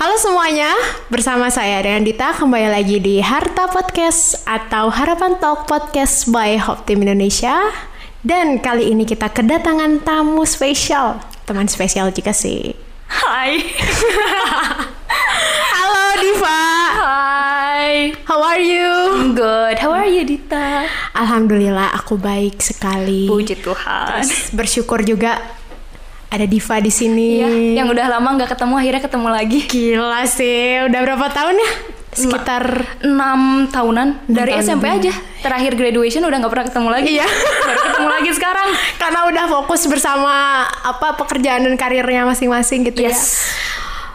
Halo semuanya, bersama saya dengan Dita kembali lagi di Harta Podcast atau Harapan Talk Podcast by Hope Team Indonesia. Dan kali ini kita kedatangan tamu spesial, teman spesial juga sih. Hai. Halo Diva, Hai. how are you? I'm good. How are you, Dita? Alhamdulillah aku baik sekali. Puji Tuhan. Bersyukur juga ada Diva di sini. Iya, yang udah lama nggak ketemu akhirnya ketemu lagi. Gila sih, udah berapa tahun ya? Sekitar 6 tahunan dari tahun SMP aja. Terakhir graduation udah nggak pernah ketemu lagi. Iya. Baru ketemu lagi sekarang. karena udah fokus bersama apa pekerjaan dan karirnya masing-masing gitu ya. Yes.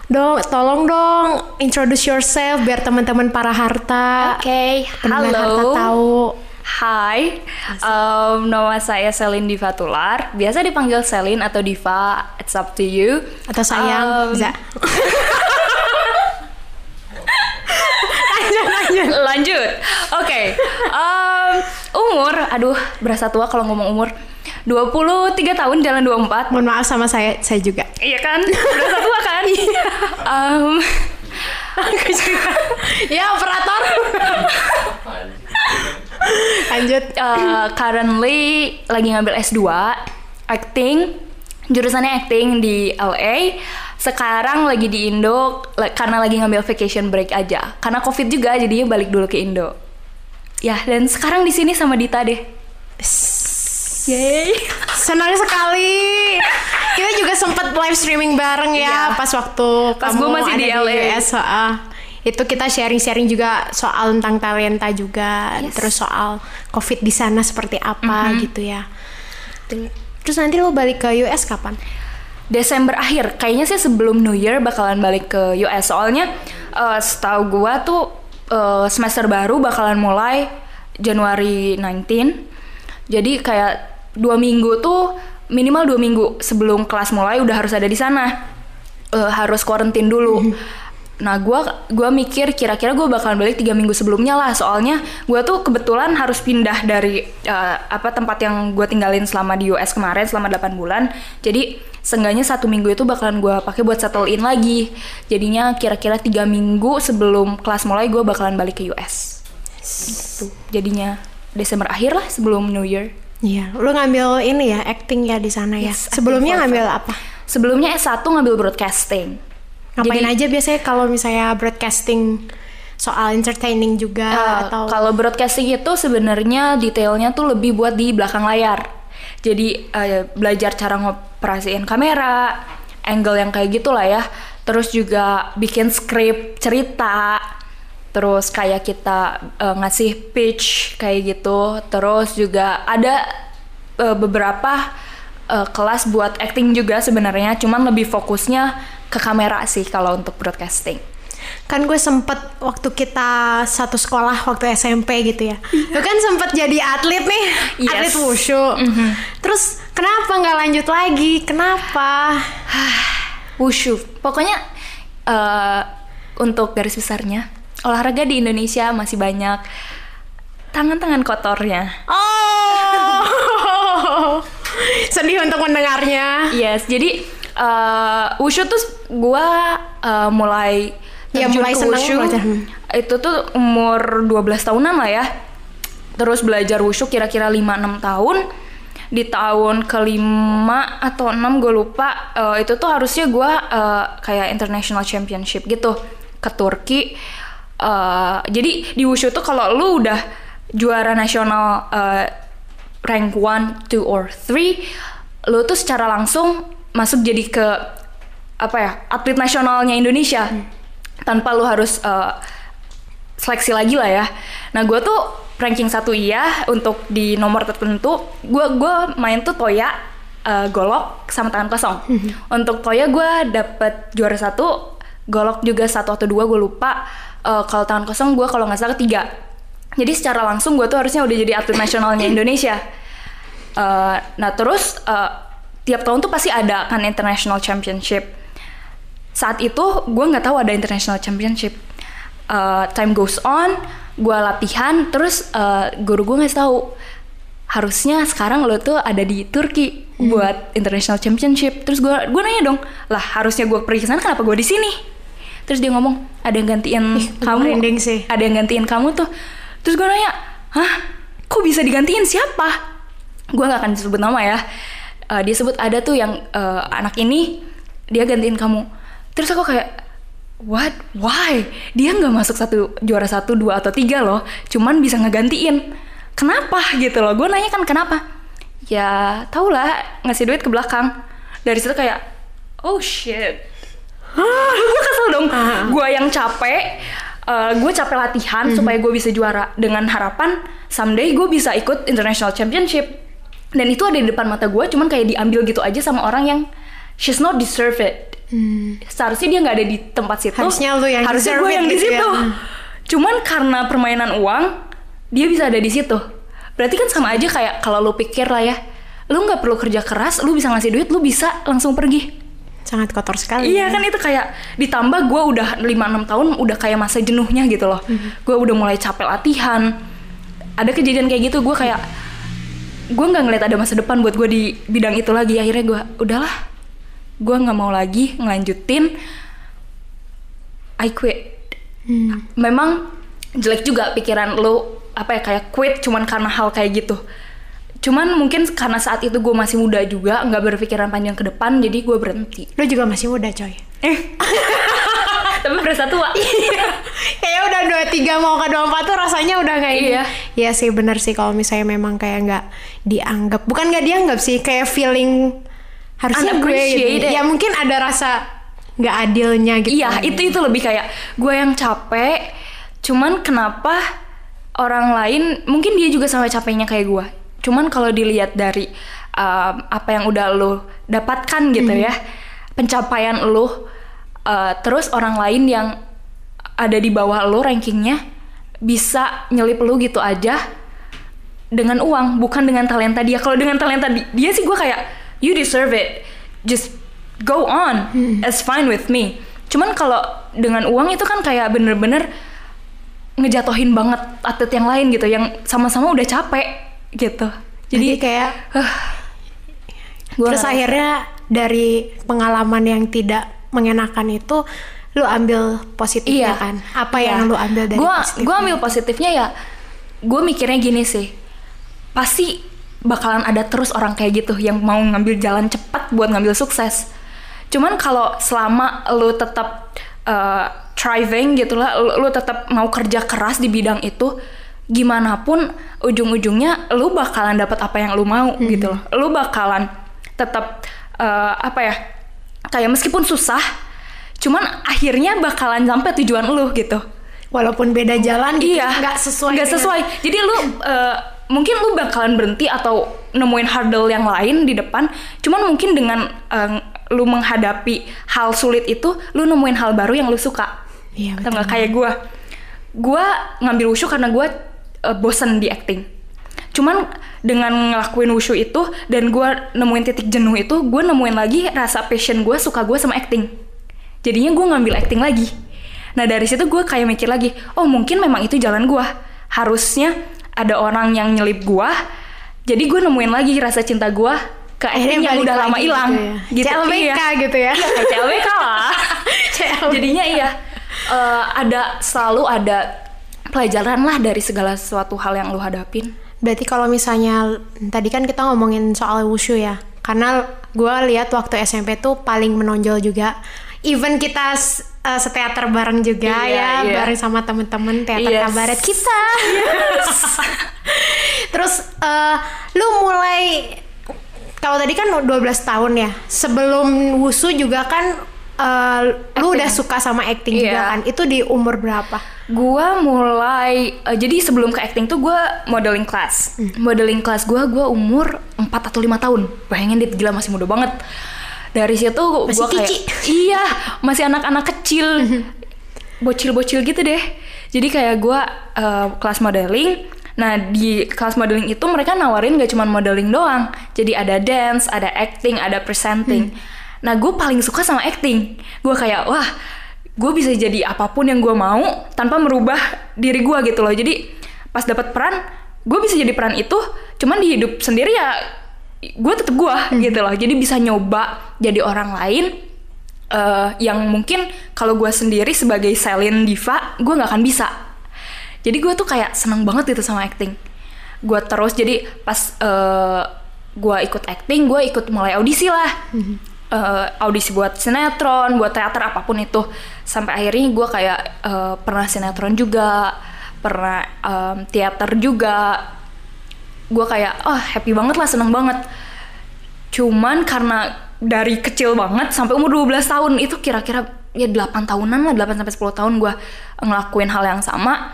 Dong, tolong dong introduce yourself biar teman-teman para harta Oke, harta halo. tahu. Hai, um, nama saya Selin Diva Tular. Biasa dipanggil Selin atau Diva, it's up to you. Atau sayang, Um, bisa. lanjut, lanjut. Lanjut. Oke. em, umur, aduh, berasa tua kalau ngomong umur. 23 tahun jalan 24. Mohon maaf sama saya, saya juga. Iya kan? Berasa tua kan? Aku juga. ya operator. Lanjut. eh, currently lagi ngambil S2 acting. Jurusannya acting di LA. Sekarang lagi di Indo karena lagi ngambil vacation break aja. Karena Covid juga jadinya balik dulu ke Indo. Ya, dan sekarang di sini sama Dita deh. Yeay. Senang sekali. Kita juga sempat live streaming bareng ya Iya. pas waktu Pas kamu gua masih ada di LA. US. Itu kita sharing-sharing juga soal tentang talenta juga, Yes. terus soal COVID di sana seperti apa Mm-hmm. gitu ya. Terus nanti lo balik ke US kapan? Desember akhir kayaknya sih sebelum New Year bakalan balik ke US soalnya eh, setahu gua tuh eh, semester baru bakalan mulai Januari 19 jadi kayak dua minggu tuh minimal dua minggu sebelum kelas mulai udah harus ada di sana Eh, harus quarantine dulu Nah, gua gua mikir kira-kira gue bakalan balik tiga minggu sebelumnya lah, soalnya gua tuh kebetulan harus pindah dari eh, apa tempat yang gue tinggalin selama di US kemarin selama 8 bulan. Jadi seenggaknya satu minggu itu bakalan gua pakai buat settle in lagi. Jadinya kira-kira tiga minggu sebelum kelas mulai gue bakalan balik ke US. Gitu. Jadinya Desember akhir lah sebelum New Year. Iya, lo ngambil ini ya acting ya di sana ya. Yes, Sebelumnya acting for ngambil apa? Sebelumnya S1 ngambil broadcasting. Ngapain Jadi- aja biasanya kalau misalnya broadcasting soal entertaining juga Eh, atau kalau broadcasting itu sebenarnya detailnya tuh lebih buat di belakang layar. Jadi eh, belajar cara ngoperasiin kamera, angle yang kayak gitulah ya. Terus juga bikin skrip cerita. Terus kayak kita eh, ngasih pitch kayak gitu. Terus juga ada eh, beberapa eh, kelas buat acting juga sebenarnya, cuman lebih fokusnya ke kamera sih kalau untuk broadcasting. kan gue sempet waktu kita satu sekolah waktu SMP gitu ya lu kan sempet jadi atlet nih Yes. atlet wushu terus kenapa nggak lanjut lagi kenapa Wushu. Pokoknya eh, untuk garis besarnya olahraga di Indonesia masih banyak tangan-tangan kotornya. oh sedih untuk mendengarnya Yes, jadi eh, wushu tuh gua eh, mulai Ya, mulai ke wushu belajar. Hmm. itu tuh umur 12 tahunan lah ya. Terus belajar wushu kira-kira 5-6 tahun. Di tahun kelima atau enam gue lupa eh, itu tuh harusnya gua eh, kayak international championship gitu ke Turki. Eh, jadi di wushu tuh kalau lu udah juara nasional eh, rank 1, 2 or 3 lu tuh secara langsung masuk jadi ke apa ya atlet nasionalnya Indonesia. Tanpa lu harus eh, seleksi lagi lah ya. Nah gue tuh ranking satu iya untuk di nomor tertentu. Gue gua main tuh toya eh, golok sama tangan kosong. Untuk toya gue dapet juara satu golok juga satu atau dua gue lupa. Eh, kalau tangan kosong gue kalau nggak salah ketiga jadi secara langsung gue tuh harusnya udah jadi atlet nasionalnya Indonesia. Eh, nah terus eh, tiap tahun tuh pasti ada kan international championship. Saat itu gue nggak tahu ada international championship. Uh, time goes on gue latihan terus uh, guru gue ngasih tahu harusnya sekarang lo tuh ada di Turki buat international championship. Terus gue gue nanya dong lah harusnya gue pergi ke sana kenapa gue di sini? Terus dia ngomong ada yang gantiin kamu. merinding sih. ada yang gantiin kamu tuh. Terus gue nanya hah? Kok bisa digantiin? Siapa? Gue nggak akan disebut nama ya Eh, dia sebut ada tuh yang eh, anak ini dia gantiin kamu. Terus aku kayak what? Why? Dia nggak masuk satu juara satu dua atau tiga loh. Cuman bisa ngegantiin. Kenapa? Gitu loh. Gue nanya kan kenapa? Ya tau lah ngasih duit ke belakang. Dari situ kayak oh shit. Gue kesel dong. Gue yang capek gue capek latihan supaya gue bisa juara. Dengan harapan someday gue bisa ikut international championship dan itu ada di depan mata gue cuman kayak diambil gitu aja sama orang yang she's not deserve it. Seharusnya dia nggak ada di tempat situ. Harusnya lu yang harusnya gue yang di gitu ya. situ cuman karena permainan uang dia bisa ada di situ. Berarti kan sama aja kayak kalau lu pikir lah ya lu nggak perlu kerja keras lu bisa ngasih duit lu bisa langsung pergi. Sangat kotor sekali Iya kan itu kayak ditambah gue udah 5-6 tahun udah kayak masa jenuhnya gitu loh. Gue udah mulai capek latihan. Ada kejadian kayak gitu gue kayak gue nggak ngeliat ada masa depan buat gue di bidang itu lagi. Akhirnya gue udahlah, gue nggak mau lagi ngelanjutin. I quit. Memang jelek juga pikiran lo apa ya kayak quit cuman karena hal kayak gitu. Cuman mungkin karena saat itu gue masih muda juga nggak berpikiran panjang ke depan jadi gue berhenti. lu juga masih muda coy Eh. Tapi berasa tua. Kayaknya udah dua tiga mau ke dua empat tuh rasanya udah kayak Iya. Iya sih bener sih kalau misalnya memang kayak nggak dianggap, bukan nggak dianggap sih, kayak feeling harusnya gue gitu. Ya mungkin ada rasa nggak adilnya gitu. Iya, itu itu lebih kayak gue yang capek. Cuman kenapa orang lain mungkin dia juga sama capeknya kayak gue. Cuman kalau dilihat dari um, apa yang udah lo dapatkan gitu ya, pencapaian lo, uh, terus orang lain yang ada di bawah lo rankingnya bisa nyelip lo gitu aja dengan uang bukan dengan talenta dia. Kalau dengan talenta di- dia sih gue kayak you deserve it. Just go on. It's fine with me. Cuman kalau dengan uang itu kan kayak bener-bener ngejatohin banget atlet yang lain gitu yang sama-sama udah capek gitu. Jadi jadi kayak gua terus akhirnya dari pengalaman yang tidak mengenakan itu lu ambil positifnya kan? Apa yang lu ambil dari gue positifnya? gue ambil positifnya ya gue mikirnya gini sih. Pasti bakalan ada terus orang kayak gitu yang mau ngambil jalan cepat buat ngambil sukses. Cuman kalau selama lu tetap uh, striving gitu lah lu, lu tetap mau kerja keras di bidang itu gimana pun ujung-ujungnya lu bakalan dapat apa yang lu mau gitu loh. Lu bakalan tetap uh, apa ya kayak meskipun susah cuman akhirnya bakalan sampai tujuan lu gitu. Walaupun beda jalan gitu iya nggak sesuai nggak dengan- sesuai. Jadi lu eh, mungkin lu bakalan berhenti atau nemuin hurdle yang lain di depan cuman mungkin dengan eh, lu menghadapi hal sulit itu lu nemuin hal baru yang lu suka. Iya, betul. kayak gue gue ngambil wushu karena gue eh, bosen di acting cuman dengan ngelakuin wushu itu dan gue nemuin titik jenuh itu gue nemuin lagi rasa passion gue suka gue sama acting. Jadinya gue ngambil acting lagi. Nah dari situ gue kayak mikir lagi oh mungkin memang itu jalan gue harusnya ada orang yang nyelip gue jadi gue nemuin lagi rasa cinta gue ke acting yang udah lama hilang. gitu ya. CLBK gitu ya. Kayak CLBK lah. CLBK. jadinya iya eh, ada selalu ada pelajaran lah dari segala sesuatu hal yang lu hadapin Berarti kalau misalnya tadi kan kita ngomongin soal wushu ya, karena gue lihat waktu SMP tuh paling menonjol juga. Even kita eh, seteater bareng juga Iya, ya, iya. bareng sama temen-temen teater Yes. kabaret kita. Terus eh, lu mulai kalau tadi kan 12 tahun ya. Sebelum wushu juga kan eh, lu udah suka sama acting juga Iya. kan. Itu di umur berapa? Gua mulai eh, jadi sebelum ke acting tuh gua modeling class. Modeling class gua gua umur 4 atau 5 tahun. Bayangin dit gila masih muda banget. Dari situ Masih gua kayak kici. iya, masih anak-anak kecil. Bocil-bocil gitu deh. Jadi kayak gua eh, kelas modeling. Nah, di kelas modeling itu mereka nawarin gak cuma modeling doang. Jadi ada dance, ada acting, ada presenting. Nah, gue paling suka sama acting. Gue kayak, wah, gue bisa jadi apa pun yang gue mau tanpa merubah diri gue gitu loh. Jadi pas dapat peran, gue bisa jadi peran itu. Cuman di hidup sendiri ya, gue tetep gue gitu loh. Jadi bisa nyoba jadi orang lain eh, yang mungkin kalau gue sendiri sebagai Celine diva gue nggak akan bisa jadi gue tuh kayak seneng banget gitu sama acting gue terus jadi pas eh, gue ikut acting gue ikut mulai audisi lah Eh, audisi buat sinetron buat teater apa pun itu. Sampai akhirnya gue kayak eh, pernah sinetron juga pernah em, teater juga. Gue kayak oh happy banget lah seneng banget. Cuman karena dari kecil banget sampai umur 12 tahun itu kira-kira ya 8 tahunan lah 8 sampai 10 tahun gue ngelakuin hal yang sama.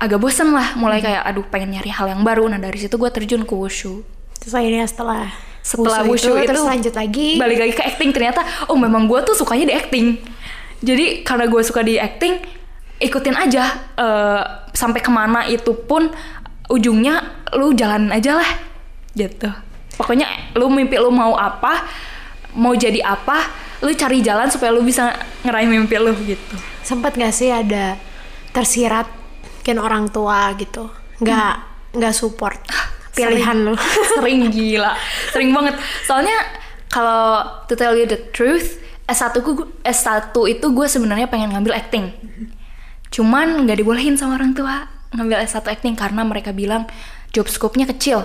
Agak bosen lah mulai kayak aduh pengen nyari hal yang baru. Nah dari situ gue terjun ke wushu. Terus akhirnya setelah setelah wushu, itu, terus lanjut lagi. balik lagi ke acting. Ternyata oh memang gue tuh sukanya di acting. Jadi karena gue suka di acting ikutin aja eh, sampai ke mana itu pun ujungnya lu jalan aja lah gitu. Pokoknya lu mimpi lu mau apa mau jadi apa lu cari jalan supaya lu bisa ngeraih mimpi lu gitu. Sempet gak sih ada tersirat mungkin orang tua gitu. Nggak nggak support pilihan lu. sering gila. Sering banget. Soalnya kalau to tell you the truth S1 ku S1 itu gue sebenarnya pengen ngambil acting. Cuman nggak dibolehin sama orang tua ngambil S1 acting karena mereka bilang job scope-nya kecil.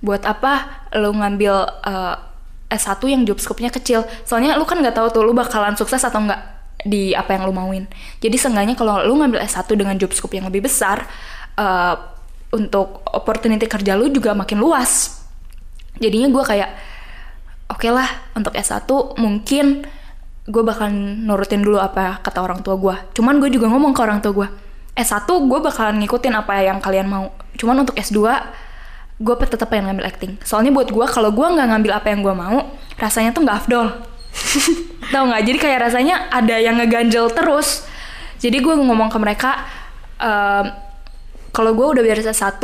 Buat apa lo ngambil eh, S1 yang job scope-nya kecil? Soalnya lu kan nggak tahu tuh lu bakalan sukses atau enggak di apa yang lu mauin. Jadi seenggaknya kalau lu ngambil S1 dengan job scope yang lebih besar eh, untuk opportunity kerja lu juga makin luas. Jadinya gue kayak oke lah untuk S1 mungkin gue bakal nurutin dulu apa kata orang tua gue cuman gue juga ngomong ke orang tua gue S1 gue bakalan ngikutin apa yang kalian mau. Cuman untuk S2 gue tetap pengen ngambil acting. Soalnya buat gue kalau gue nggak ngambil apa yang gue mau rasanya tuh nggak afdol. Tau nggak? Jadi kayak rasanya ada yang ngeganjel terus. Jadi gue ngomong ke mereka ehm, kalau gue udah beres S1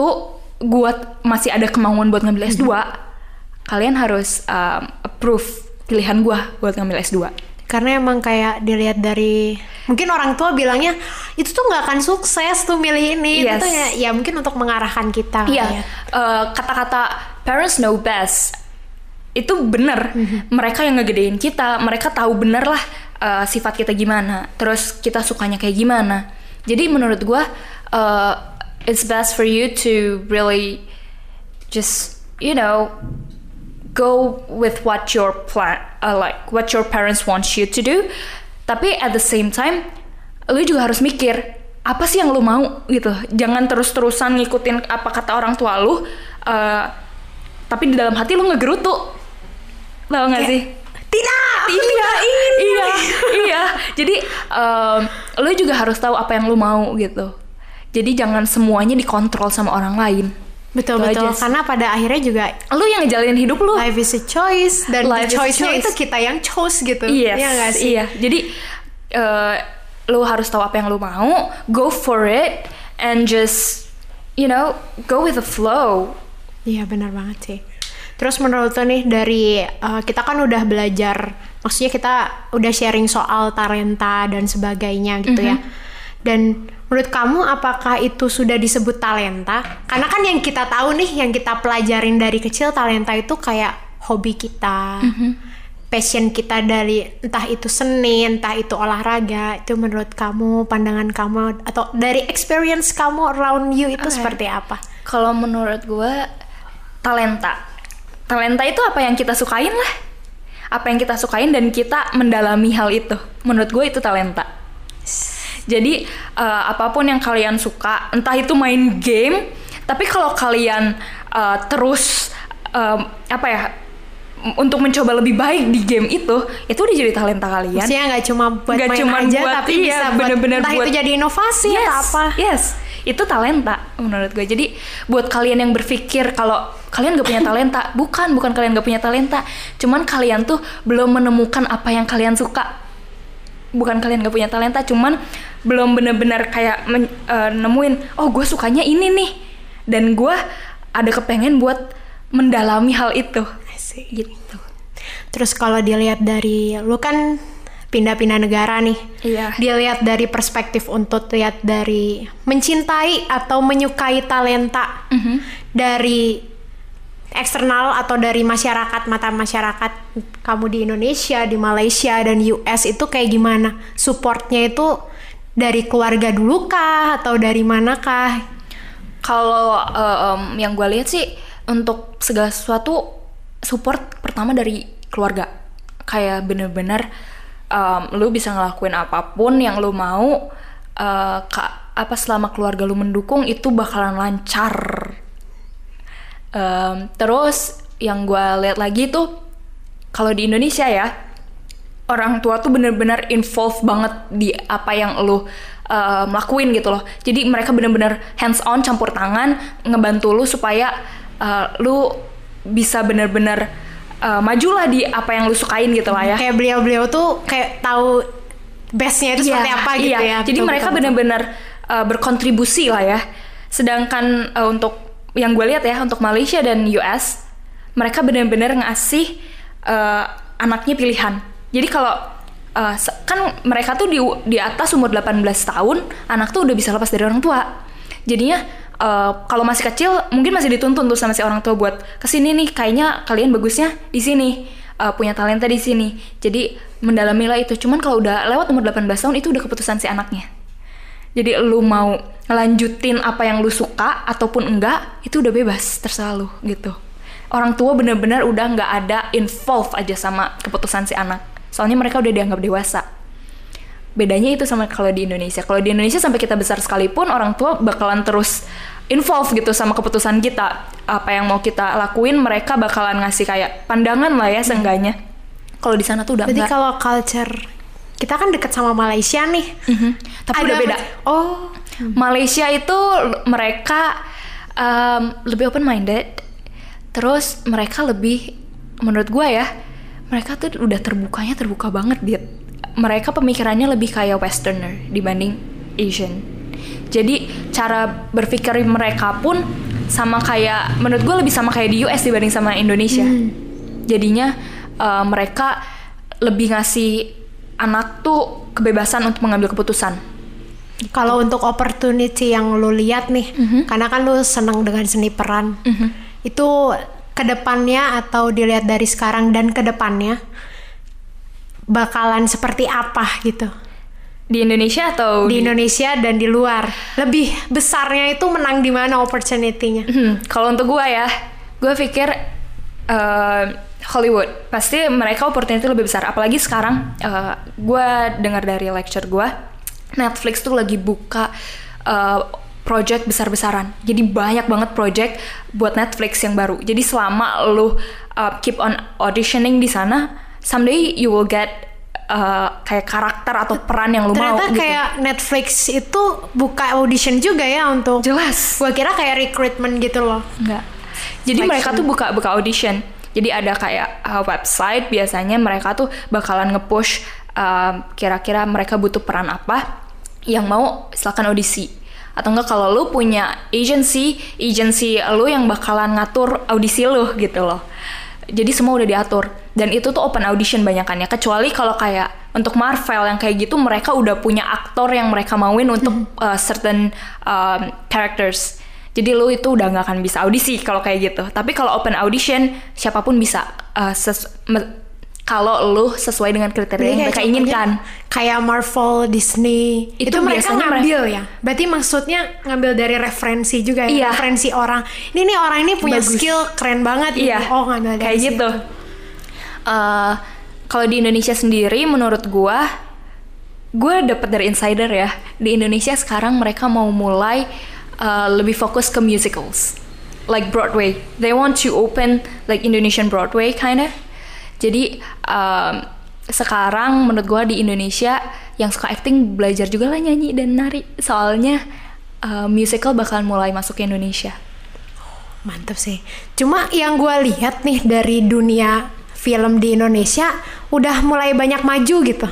gue masih ada kemauan buat ngambil S2 kalian harus um, approve pilihan gue buat ngambil S2 Karena emang kayak dilihat dari mungkin orang tua bilangnya itu tuh nggak akan sukses tuh milih ini. Itu Yes. tuh ya, ya mungkin untuk mengarahkan kita. Iya, ya. eh, kata-kata parents know best itu bener. Mereka yang ngegedein kita, mereka tahu bener lah eh, sifat kita gimana, terus kita sukanya kayak gimana. Jadi menurut gua eh, it's best for you to really just you know go with what your plan uh, like what your parents want you to do. Tapi at the same time lu juga harus mikir apa sih yang lu mau gitu. Jangan terus-terusan ngikutin apa kata orang tua lu uh, tapi di dalam hati lu ngegerutu. Tau gak Kayak, sih? Tidak. iya iya iya. Jadi um, lu juga harus tahu apa yang lu mau gitu jadi jangan semuanya dikontrol sama orang lain Betul Itu betul. sih. Karena pada akhirnya juga lu yang ngejalanin hidup lu life is a choice dan Life choice-nya choice. itu kita yang chose gitu. Yes, Iya nggak sih? Iya, jadi eh, lu harus tahu apa yang lu mau, go for it, and just you know go with the flow. Iya benar banget sih. Terus menurut lo nih dari uh, kita kan udah belajar, maksudnya kita udah sharing soal talenta dan sebagainya gitu ya. Dan menurut kamu apakah itu sudah disebut talenta? Karena kan yang kita tahu nih, yang kita pelajarin dari kecil talenta itu kayak hobi kita, passion kita dari entah itu seni, entah itu olahraga. Itu menurut kamu, pandangan kamu atau dari experience kamu around you itu Oke. seperti apa? Kalau menurut gue talenta, talenta itu apa yang kita sukain lah, apa yang kita sukain dan kita mendalami hal itu. Menurut gue itu talenta. Jadi eh, apa pun yang kalian suka, entah itu main game, tapi kalau kalian eh, terus em, apa ya untuk mencoba lebih baik di game itu, itu udah jadi talenta kalian. Maksudnya nggak cuma buat Nggak main cuman aja, buat- tapi iya, bisa buat bener-bener entah buat- itu jadi inovasi yes, atau apa. Yes, itu talenta menurut gue. Jadi buat kalian yang berpikir kalau kalian gak punya talenta, bukan bukan kalian gak punya talenta, cuman kalian tuh belum menemukan apa yang kalian suka. Bukan kalian gak punya talenta, cuman belum bener-bener kayak men- eh, nemuin, oh gue sukanya ini nih, dan gue ada kepengen buat mendalami hal itu, Asik. gitu. Terus kalau dilihat dari lu kan pindah-pindah negara nih. Iya. Dilihat dari perspektif untuk lihat dari mencintai atau menyukai talenta Mhm. dari eksternal atau dari masyarakat mata masyarakat kamu di Indonesia, di Malaysia dan US itu kayak gimana? Supportnya itu dari keluarga dulu kah atau dari manakah? Kalau uh, um, yang gue lihat sih untuk segala sesuatu support pertama dari keluarga. Kayak bener-bener um, lu bisa ngelakuin apa pun yang lu mau. Uh, ka, apa selama keluarga lu mendukung itu bakalan lancar Um, terus yang gue lihat lagi tuh kalau di Indonesia ya orang tua tuh bener-bener involved banget di apa yang lo um, lakuin gitu loh. Jadi mereka bener-bener hands on campur tangan ngebantu lu supaya uh, lu bisa bener-bener uh, maju lah di apa yang lu sukain gitu lah ya. Kayak beliau-beliau tuh kayak tahu bestnya itu seperti Iya, apa gitu iya. ya. Jadi Betul, mereka betul, benar-benar uh, berkontribusi lah ya. Sedangkan uh, untuk yang gue lihat ya untuk Malaysia dan US, mereka benar-benar ngasih uh, anaknya pilihan. Jadi kalau uh, kan mereka tuh di di atas umur 18 tahun, anak tuh udah bisa lepas dari orang tua. Jadinya uh, kalau masih kecil mungkin masih dituntun tuh sama si orang tua buat ke sini nih kayaknya kalian bagusnya di sini uh, punya talenta di sini. Jadi mendalamilah itu. Cuman kalau udah lewat umur 18 tahun itu udah keputusan si anaknya. Jadi lu mau ngelanjutin apa yang lu suka ataupun enggak, itu udah bebas, terserah lu gitu. Orang tua bener-bener udah nggak ada involve aja sama keputusan si anak. Soalnya mereka udah dianggap dewasa. Bedanya itu sama kalau di Indonesia. Kalau di Indonesia sampai kita besar sekalipun orang tua bakalan terus involve gitu sama keputusan kita. Apa yang mau kita lakuin mereka bakalan ngasih kayak pandangan lah ya seenggaknya. Kalau di sana tuh udah Berarti enggak. kalau culture kita kan deket sama Malaysia nih. Mhm. Tapi udah beda. Oh, Malaysia itu mereka um, lebih open minded, terus mereka lebih menurut gue ya, mereka tuh udah terbukanya terbuka banget dia. Mereka pemikirannya lebih kayak westerner dibanding Asian. Jadi cara berpikir mereka pun sama kayak menurut gue lebih sama kayak di US dibanding sama Indonesia. Jadinya uh, mereka lebih ngasih anak tuh kebebasan untuk mengambil keputusan. kalau untuk opportunity yang lu lihat nih, Mhm. karena kan lu senang dengan seni peran, itu ke depannya atau dilihat dari sekarang dan ke depannya bakalan seperti apa gitu Di Indonesia atau di Indonesia dan di luar. Lebih besarnya itu menang di mana opportunity-nya? Hmm, kalau untuk gue ya, gue pikir eh, Hollywood pasti mereka opportunity lebih besar. Apalagi sekarang eh, gue dengar dari lecture gue, Netflix tuh lagi buka eh, project besar-besaran. Jadi banyak banget project buat Netflix yang baru. Jadi selama lu eh, keep on auditioning di sana, someday you will get eh, kayak karakter atau peran yang lu mau. Ternyata gitu. kayak Netflix itu buka audition juga ya untuk jelas. Gua kira kayak recruitment gitu loh. Enggak. Jadi Selection. mereka tuh buka buka audition. Jadi ada kayak uh, website biasanya mereka tuh bakalan nge-push um, kira-kira mereka butuh peran apa yang mau silakan audisi. Atau enggak kalau lu punya agency, agency lu yang bakalan ngatur audisi lu gitu loh. Jadi semua udah diatur dan itu tuh open audition banyakannya kecuali kalau kayak untuk Marvel yang kayak gitu mereka udah punya aktor yang mereka mauin untuk uh, certain um, characters. Jadi lu itu udah nggak akan bisa audisi kalau kayak gitu. Tapi kalau open audition siapa pun bisa uh, kalau lu sesuai dengan kriteria yang mereka inginkan. Kayak Marvel, Disney, itu, Itu mereka ngambil ya. Berarti maksudnya ngambil dari referensi juga ya, Iya. referensi orang. Ini nih orang ini punya Bagus. skill keren banget. Iya. ini. Oh ngambil dari kayak situ. gitu. Eh, kalau di Indonesia sendiri menurut gua gue dapet dari insider ya di Indonesia sekarang mereka mau mulai uh, lebih fokus ke musicals. Like Broadway. They want to open like Indonesian Broadway kinda. Jadi um, sekarang menurut gue di Indonesia yang suka acting belajar juga lah nyanyi dan nari. Soalnya uh, musical bakalan mulai masuk ke Indonesia. Mantep sih. Cuma yang gue lihat nih dari dunia film di Indonesia udah mulai banyak maju gitu.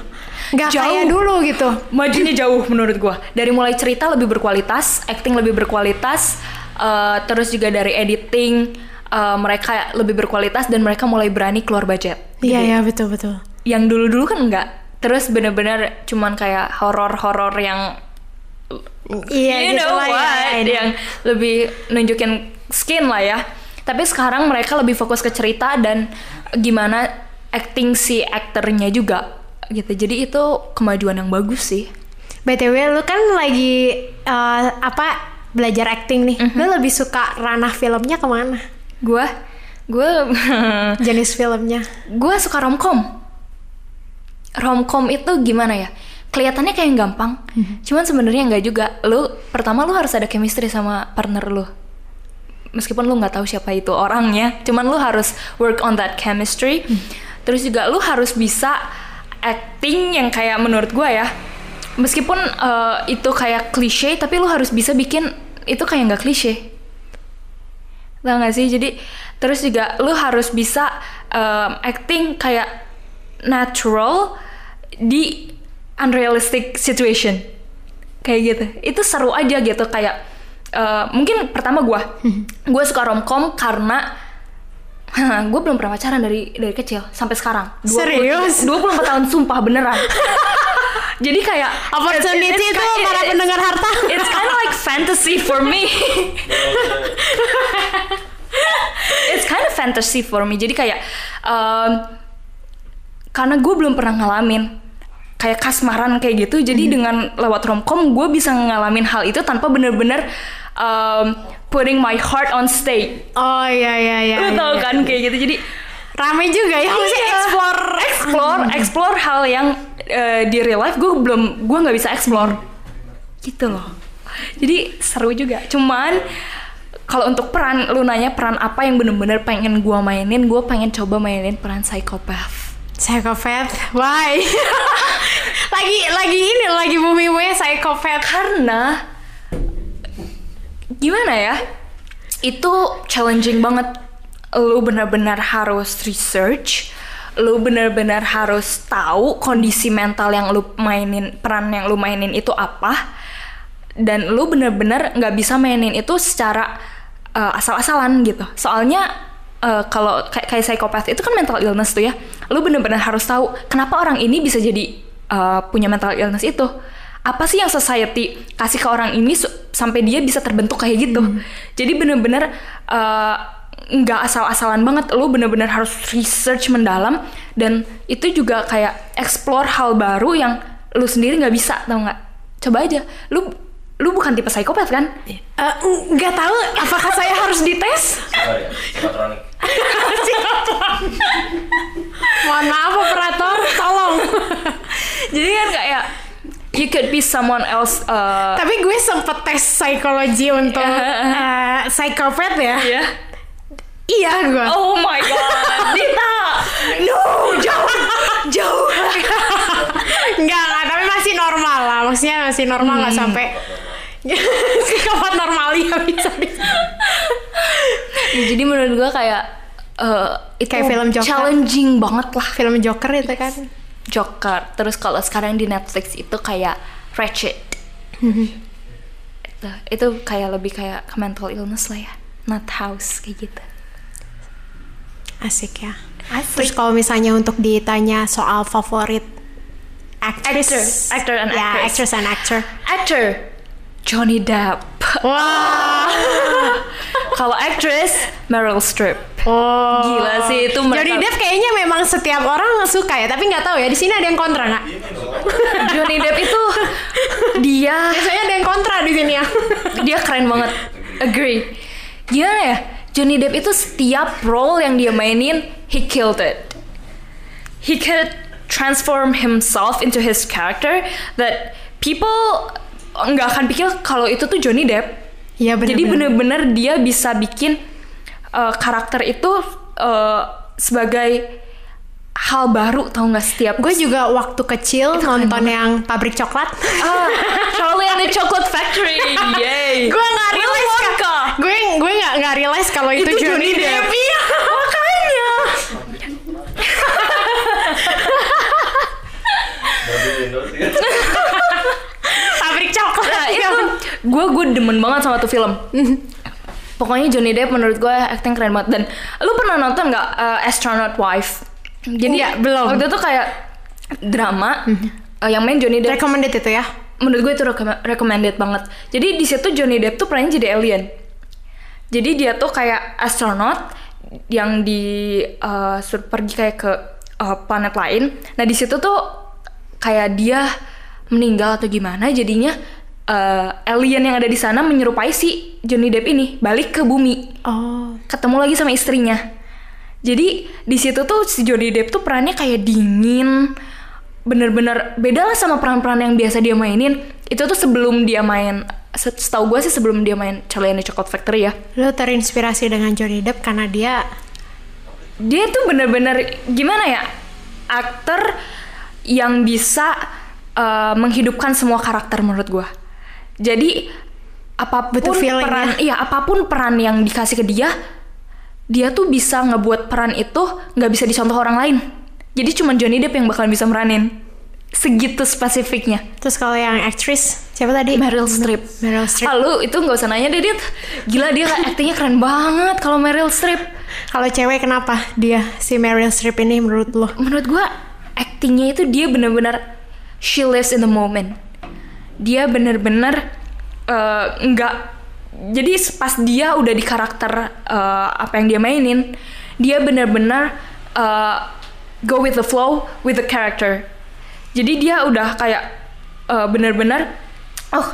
Nggak Jauh. kayak dulu gitu. majunya jauh menurut gua dari mulai cerita lebih berkualitas acting lebih berkualitas eh, terus juga dari editing eh, mereka lebih berkualitas dan mereka mulai berani keluar budget Iya ya betul betul. yang dulu dulu kan enggak terus bener-bener cuman kayak horor-horor yang Iya you gitu know lah ya, what know. yang lebih nunjukin skin lah ya Tapi sekarang mereka lebih fokus ke cerita dan gimana acting si aktornya juga gitu. Jadi itu kemajuan yang bagus sih. BTW lu kan lagi eh, apa belajar acting nih. Mhm. Lu lebih suka ranah filmnya ke mana? Gua gua Jenis filmnya. gue suka romcom. Romcom itu gimana ya? Kelihatannya kayak yang gampang, cuman sebenarnya nggak juga. Lu pertama lu harus ada chemistry sama partner lu. Meskipun lu nggak tahu siapa itu orangnya, cuman lu harus work on that chemistry. Terus juga lu harus bisa acting yang kayak menurut gue ya. Meskipun eh, itu kayak klise, tapi lu harus bisa bikin itu kayak nggak klise. Tau gak sih? Jadi terus juga lu harus bisa um, acting kayak natural di unrealistic situation. Kayak gitu. Itu seru aja gitu kayak uh, mungkin pertama gua gue suka romcom karena gue belum pernah pacaran dari dari kecil sampai sekarang. 20 Serius? 24 tahun sumpah beneran. Jadi kayak Opportunity it's- itu it's- para it's- pendengar harta. It's kind of like fantasy for me. It's kind of fantasy for me. Jadi kayak um, karena gue belum pernah ngalamin kayak kasmaran kayak gitu. Jadi dengan lewat romcom gue bisa ngalamin hal itu tanpa bener-bener um, putting my heart on stake. Oh iya iya iya. Lu iya, tau iya. kan kayak gitu. Jadi Rame juga ya, maksudnya Iya. explore explore explore hal yang eh, di real life gue belum gue nggak bisa explore gitu loh jadi seru juga cuman kalau untuk peran lu nanya peran apa yang bener-bener pengen gue mainin gue pengen coba mainin peran psikopat Psychopath, why? lagi lagi ini lagi bumi bumi psychopath. karena gimana ya? Itu challenging banget. Lu benar-benar harus research. Lu benar-benar harus tahu kondisi mental yang lu mainin peran yang lu mainin itu apa. Dan lu benar-benar nggak bisa mainin itu secara uh, asal-asalan gitu. Soalnya uh, kalau kayak, kayak psikopat itu kan mental illness tuh ya. Lu benar-benar harus tahu kenapa orang ini bisa jadi uh, punya mental illness itu apa sih yang society kasih ke orang ini sampai dia bisa terbentuk kayak gitu? Jadi bener-bener uh, nggak asal-asalan banget. Lu bener-bener harus research mendalam dan itu juga kayak explore hal baru yang lu sendiri nggak bisa tau nggak? Coba aja. Lu lu bukan tipe psikopat kan? Eh, nggak tahu apakah saya harus dites? Ya, psikotronik. Mohon maaf operator, tolong. jadi kan kayak you could be someone else uh, Tapi gue sempet tes psikologi untuk eh, psikopat ya. ya Iya gue. oh my god Dita no jauh jauh Enggak, enggak, tapi masih normal lah. Maksudnya masih normal nggak Hmm. sampai psikopat normal ya bisa di Ya, jadi menurut gua kayak eh, itu Kayak film Joker. challenging banget lah film Joker itu kan. Joker terus kalau sekarang di Netflix itu kayak Ratchet itu, itu kayak lebih kayak ke mental illness lah ya not house kayak gitu Asik ya. Asik. Terus kalau misalnya untuk ditanya soal favorit actress, Actor- actor and ya, actress. actress and actor. actor Johnny Depp. Wah, kalau actress Meryl Streep. Oh, Gila sih, itu mereka- Johnny Depp kayaknya memang setiap orang suka ya, tapi nggak tahu ya di sini ada yang kontra nggak? Johnny Depp itu dia Biasanya ada yang kontra di sini ya. dia keren banget. Agree. Gimana ya? Johnny Depp itu setiap role yang dia mainin he killed it. He could transform himself into his character that people nggak akan pikir kalau itu tuh Johnny Depp Iya benar. jadi bener-bener dia bisa bikin uh, karakter itu uh, sebagai hal baru tau nggak setiap Gue juga waktu kecil nonton yang pabrik coklat. Ah, Charlie and the Chocolate Factory, yay! gue nggak realize gue gue nggak nggak realize kalau itu, Itu Johnny, Johnny Depp. Depp. Iya. Makanya. Babi Indo sih kan. pabrik coklat. Nah ya. itu gue gue demen banget sama tuh film. Pokoknya Johnny Depp menurut gue acting keren banget dan lu pernah nonton nggak uh, Astronaut Wife? Jadi Nggak, belum. Waktu itu kayak drama uh, yang main Johnny Depp. Recommended itu ya. menurut gue itu recomm- recommended banget. Jadi di situ Johnny Depp tuh perannya jadi alien. Jadi dia tuh kayak astronot yang di uh, pergi kayak ke uh, planet lain. Nah di situ tuh kayak dia meninggal atau gimana, jadinya uh, alien yang ada di sana menyerupai si Johnny Depp ini balik ke bumi, Oh, ketemu lagi sama istrinya. Jadi di situ tuh si Johnny Depp tuh perannya kayak dingin, bener-bener beda lah sama peran-peran yang biasa dia mainin. Itu tuh sebelum dia main, se- setahu gue sih sebelum dia main Charlie and the Chocolate Factory ya. lu terinspirasi dengan Johnny Depp karena dia dia tuh bener-bener gimana ya aktor yang bisa uh, menghidupkan semua karakter menurut gua jadi apa pun Betul peran iya apa pun peran yang dikasih ke dia dia tuh bisa ngebuat peran itu nggak bisa dicontoh orang lain. Jadi cuma Johnny Depp yang bakalan bisa meranin segitu spesifiknya. Terus kalau yang aktris siapa tadi? Meryl Streep. Meryl Streep. Lalu itu nggak usah nanya deh dia gila dia aktingnya keren banget kalau Meryl Streep. Kalau cewek kenapa dia si Meryl Streep ini menurut lo? menurut gua actingnya itu dia bener-bener she lives in the moment dia bener-bener eh, nggak jadi pas dia udah di karakter eh, apa yang dia mainin dia bener-bener eh, go with the flow with the character. Jadi dia udah kayak bener-bener oh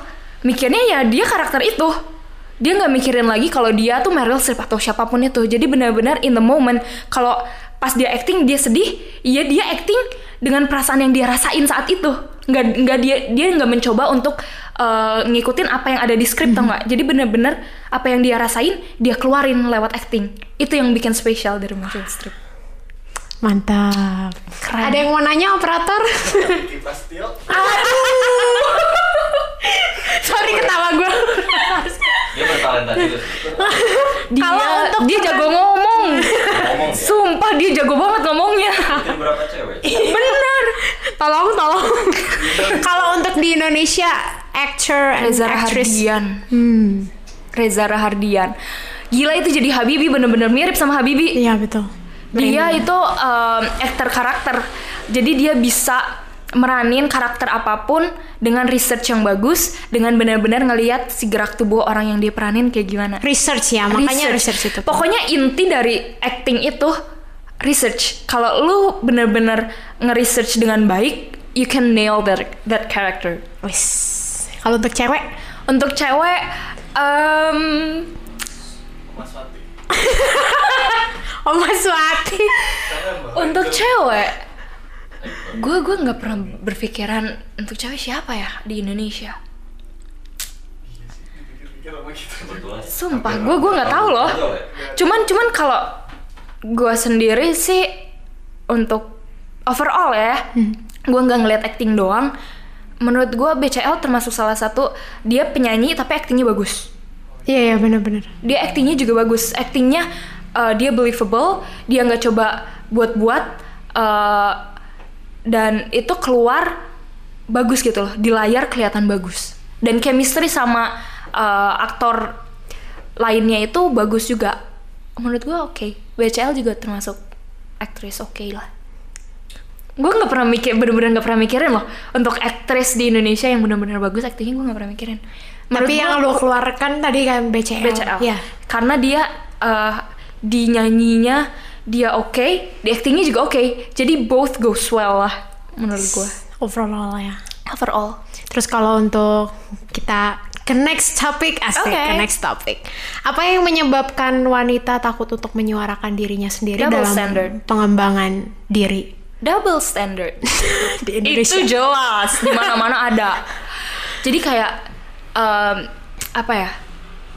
mikirnya ya dia karakter itu. Dia nggak mikirin lagi kalau dia tuh Meryl Streep atau siapa pun itu. Jadi benar-benar in the moment kalau pas dia acting dia sedih iya dia acting dengan perasaan yang dia rasain saat itu nggak nggak dia dia nggak mencoba untuk uh, ngikutin apa yang ada di skrip tau nggak jadi benar-benar apa yang dia rasain dia keluarin lewat acting itu yang bikin spesial dari Meryl Streep Mantap. Keren. Ada yang mau nanya operator? Tio. Sorry ketawa gue. Dia bertalenta juga. sih. dia Kalau untuk dia jago ngomong Ngomong ya. sumpah dia jago banget ngomongnya Mungkin berapa cewek? bener tolong tolong. Kalau untuk di Indonesia actor and Reza actress. Rahardian Hmm. Reza Rahardian gila itu jadi Habibi bener-bener mirip sama Habibi Iya betul. dia itu um, aktor karakter jadi dia bisa meranin karakter apa pun dengan research yang bagus dengan benar-benar ngelihat si gerak tubuh orang yang dia peranin kayak gimana research ya, makanya research, itu. pokoknya inti dari acting itu research kalau lu bener-bener nge-research dengan baik you can nail that that character Wis. Kalau untuk cewek, untuk cewek em, Mas Fatih. Oma Swati. untuk cewek gue gue nggak pernah berpikiran untuk cewek siapa ya di Indonesia. Sumpah gue gue nggak tahu loh. Cuman cuman kalau gue sendiri sih untuk overall ya gue nggak ngeliat acting doang. Menurut gue BCL termasuk salah satu dia penyanyi tapi actingnya bagus. Iya iya benar-benar. dia actingnya juga bagus. Actingnya uh, dia believable dia nggak coba buat-buat uh, dan itu keluar bagus gitu loh di layar kelihatan bagus dan chemistry sama uh, aktor lainnya itu bagus juga menurut gua oke BCL juga termasuk aktris oke lah gue nggak pernah mikir bener-bener nggak pernah mikirin loh untuk aktris di Indonesia yang bener-bener bagus aktingnya gue nggak pernah mikirin Menurut Tapi gua- yang lo keluarkan tadi kan BCL. BCL. Iya. Karena dia uh, di nyanyinya dia oke, di actingnya juga oke. Jadi both goes well lah menurut gue. Overall ya. Overall. Terus kalau untuk kita ke next topic asik Oke. ke next topic. Apa yang menyebabkan wanita takut untuk menyuarakan dirinya sendiri Double dalam standard. pengembangan diri Double standard. di Indonesia? Itu jelas di mana-mana ada. Jadi kayak um, apa ya?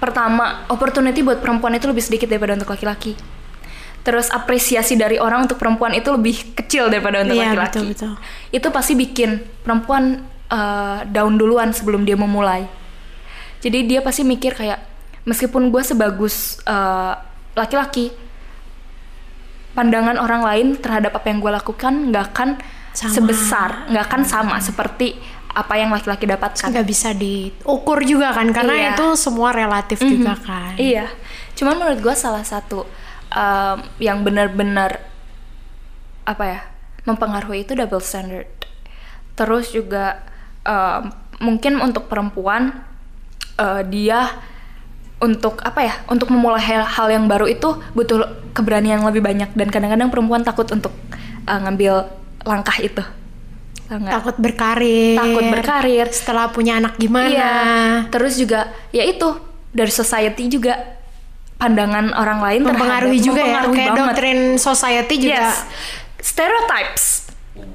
Pertama, opportunity buat perempuan itu lebih sedikit daripada untuk laki-laki. Terus apresiasi dari orang untuk perempuan itu lebih kecil daripada untuk Iya, laki-laki. betul, betul. Itu pasti bikin perempuan uh, down duluan sebelum dia memulai. Jadi dia pasti mikir kayak meskipun gue sebagus uh, laki-laki, pandangan orang lain terhadap apa yang gue lakukan nggak akan Sama. sebesar, nggak akan sama seperti apa yang laki-laki dapatkan. nggak bisa diukur juga kan karena Iya. itu semua relatif juga kan. Iya, cuman menurut gue salah satu um, yang benar-benar apa ya mempengaruhi itu double standard. Terus juga um, mungkin untuk perempuan uh, dia untuk apa ya untuk memulai hal, hal yang baru itu butuh keberanian yang lebih banyak. Dan kadang-kadang perempuan takut untuk uh, ngambil langkah itu. Takut berkarir. Takut berkarir. Setelah punya anak gimana? Iya. Terus juga ya itu dari society juga pandangan orang lain mempengaruhi terhadap- juga ya mempengaruhi kayak banget. doktrin society juga Yes. Stereotypes.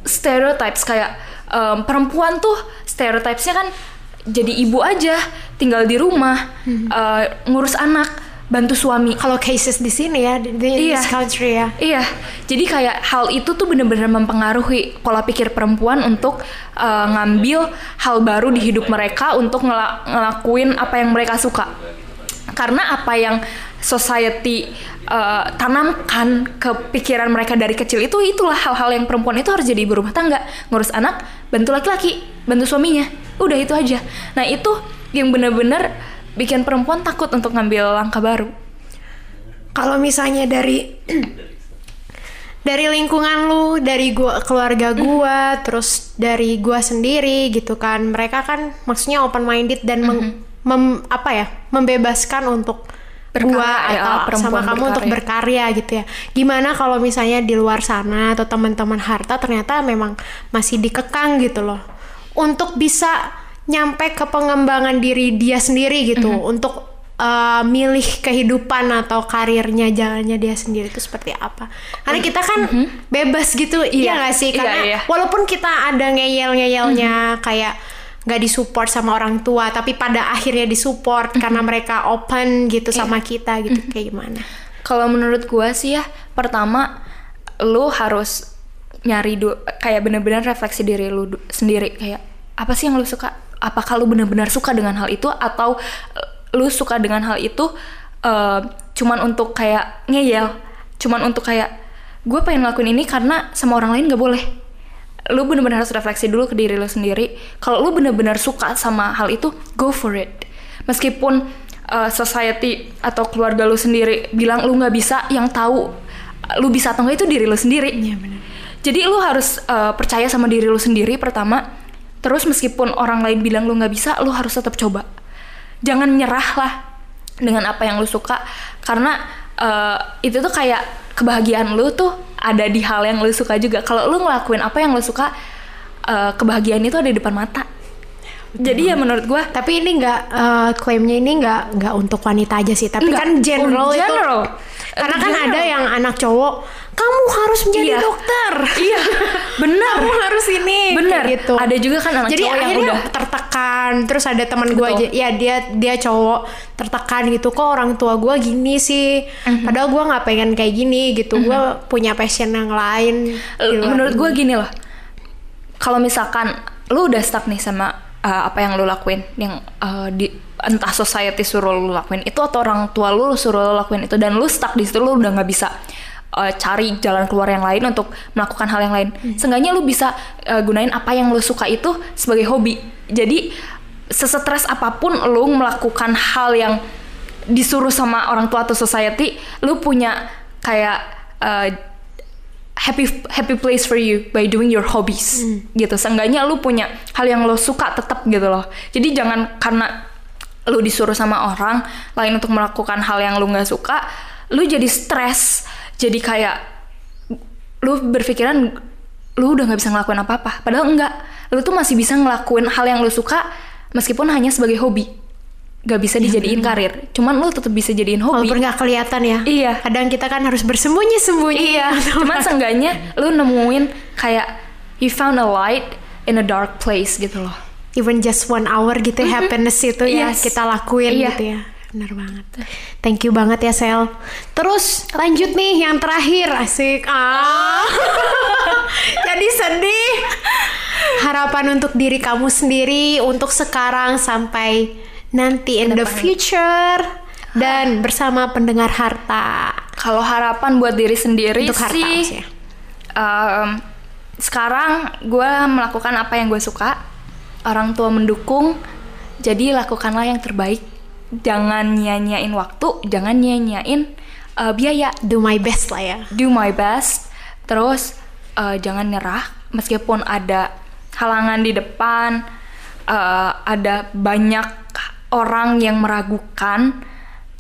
Stereotypes kayak em, perempuan tuh stereotypesnya kan jadi ibu aja, tinggal di rumah, Hmm. eh, ngurus anak, bantu suami. kalau cases di sini ya di, Iya. this country ya Iya, jadi kayak hal itu tuh bener-bener mempengaruhi pola pikir perempuan untuk eh, ngambil hal baru di hidup mereka untuk ngela- ngelakuin apa yang mereka suka. Karena apa yang society eh, tanamkan ke pikiran mereka dari kecil itu itulah hal-hal yang perempuan itu harus jadi ibu rumah tangga, ngurus anak, bantu laki-laki, bantu suaminya. Udah itu aja. Nah, itu yang bener-bener bikin perempuan takut untuk ngambil langkah baru. kalau misalnya dari dari lingkungan lu, dari gua keluarga gua, terus dari gua sendiri gitu kan. Mereka kan maksudnya open minded dan meng- mem- apa ya? membebaskan untuk Berkarya, gua ya, atau perempuan sama kamu untuk berkarya gitu ya. Gimana kalau misalnya di luar sana atau teman-teman harta ternyata memang masih dikekang gitu loh. Untuk bisa nyampe ke pengembangan diri dia sendiri gitu, Mhm. untuk uh, milih kehidupan atau karirnya jalannya dia sendiri itu seperti apa? Karena kita kan bebas gitu, iya. Iya, nggak sih? iya, Karena iya. walaupun kita ada ngeyel-ngeyelnya kayak nggak disupport sama orang tua, tapi pada akhirnya disupport karena mereka open gitu sama kita gitu, kayak gimana? Kalau menurut gua sih ya, pertama lu harus nyari du- kayak bener-bener refleksi diri lu sendiri kayak apa sih yang lu suka? Apakah lu bener-bener suka dengan hal itu atau eh, lu suka dengan hal itu eh, cuman untuk kayak ngeyel, cuman untuk kayak gue pengen ngelakuin ini karena sama orang lain gak boleh. Lu bener-bener harus refleksi dulu ke diri lu sendiri. Kalau lu bener-bener suka sama hal itu, go for it. Meskipun uh, society atau keluarga lu sendiri bilang lu nggak bisa, yang tahu lu bisa atau nggak itu diri lu sendiri. Iya. Jadi lu harus uh, percaya sama diri lu sendiri pertama. Terus meskipun orang lain bilang lu nggak bisa, lu harus tetap coba. Jangan nyerah lah dengan apa yang lu suka karena uh, itu tuh kayak kebahagiaan lu tuh ada di hal yang lu suka juga. Kalau lu ngelakuin apa yang lu suka, uh, kebahagiaan itu ada di depan mata. Jadi ya menurut gua Tapi ini nggak eh, klaimnya ini nggak nggak untuk wanita aja sih, tapi Nggak, kan general, in itu. general. Karena kan general. ada yang anak cowok, kamu harus menjadi Iya. dokter. Iya, benar. kamu harus ini kayak gitu. Ada juga kan anak Jadi cowok yang udah tertekan. Terus ada teman gue aja, ya dia dia cowok tertekan gitu. Kok orang tua gue gini sih? Mhm. Padahal gue nggak pengen kayak gini gitu. Gue punya passion yang lain. menurut gue gini loh kalau misalkan lu udah stuck nih sama uh, apa yang lu lakuin yang uh, di entah society suruh lu lakuin itu atau orang tua lu suruh lu lakuin itu dan lu stuck di situ lu udah nggak bisa uh, cari jalan keluar yang lain untuk melakukan hal yang lain. Seenggaknya lu bisa uh, gunain apa yang lu suka itu sebagai hobi. Jadi sesetres apa pun lu melakukan hal yang disuruh sama orang tua atau society lu punya kayak uh, happy happy place for you by doing your hobbies gitu. Seenggaknya lu punya hal yang lo suka tetap gitu loh. Jadi jangan karena lu disuruh sama orang lain untuk melakukan hal yang lu nggak suka lu jadi stres jadi kayak lu berpikiran lu udah nggak bisa ngelakuin apa-apa padahal enggak lu tuh masih bisa ngelakuin hal yang lu suka meskipun hanya sebagai hobi nggak bisa dijadiin karir cuman lu tetap bisa jadiin hobi Walaupun nggak kelihatan ya. Iya. Kadang kita kan harus bersembunyi-sembunyi. Iya, cuman seenggaknya lu nemuin kayak you found a light in a dark place gitu loh. even just one hour gitu ya, happiness itu ya Yes. kita lakuin Iya. gitu ya benar banget. Thank you banget ya Sel. Terus lanjut nih yang terakhir. Asik. Ah. Jadi sedih. Harapan untuk diri kamu sendiri untuk sekarang sampai nanti in the future. Dan bersama pendengar harta. Kalau harapan buat diri sendiri untuk harta sih, em, sekarang gue melakukan apa yang gue suka. Orang tua mendukung, jadi lakukanlah yang terbaik. Jangan nyanyain waktu, jangan nyanyain eh, biaya. do my best lah ya. Do my best. Terus eh, jangan nyerah. Meskipun ada halangan di depan eh, ada banyak orang yang meragukan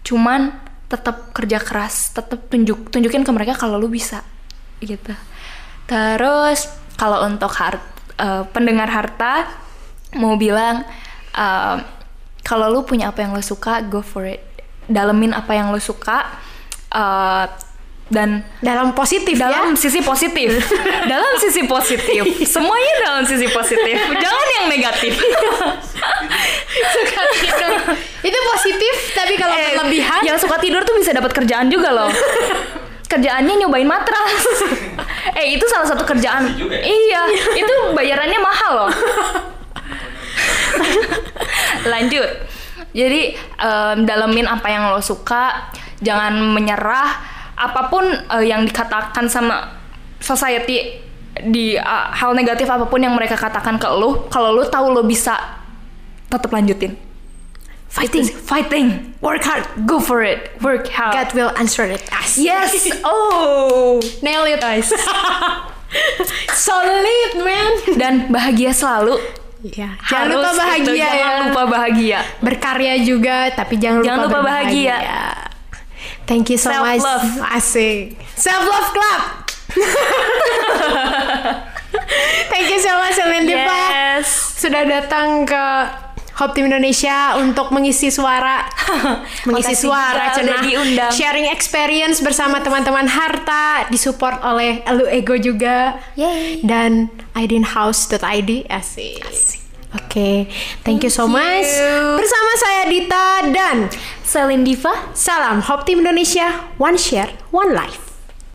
cuman tetap kerja keras tetap tunjuk tunjukin ke mereka kalau lu bisa gitu. Terus kalau untuk hart, eh, pendengar harta mau bilang eh, kalau lu punya apa yang lo suka go for it. Dalemin apa yang lo suka eh, dan Dalam positif dalam ya. sisi positif. Dalam sisi positif. Semuanya dalam sisi positif. Jangan yang negatif. Suka tidur. Itu positif, tapi kalau Eh, berlebihan yang suka tidur tuh bisa dapat kerjaan juga loh. Kerjaannya nyobain matras. Eh itu salah satu kerjaan. Juga ya? iya itu bayarannya mahal loh lanjut. Jadi em, dalemin apa yang lo suka jangan menyerah. Apa pun eh, yang dikatakan sama society di uh, hal negatif apa pun yang mereka katakan ke lo kalau lo tahu lo bisa tetap lanjutin. Fighting, fighting. Work hard. go for it. Work hard. God will answer it. As. yes. Oh. Nail it, guys. Solid, man. dan bahagia selalu Ya, jangan lupa Harus bahagia itu, ya. jangan lupa bahagia Berkarya juga, tapi jangan lupa, Jangan lupa berbahagia. bahagia. Thank you so much. Self-love. Asik. Self love club. Thank you so much, Celine Diva. yes Sudah datang ke Hope Team Indonesia untuk mengisi suara, mengisi Makasih suara, cenah. diundang. sharing experience bersama teman-teman Harta, disupport oleh Elu Ego juga, Yay. dan idinhouse.id, asik. Oke, thank, you so Thank much. Bersama saya Dita dan Celine Diva salam Hope Team Indonesia, one share, one life.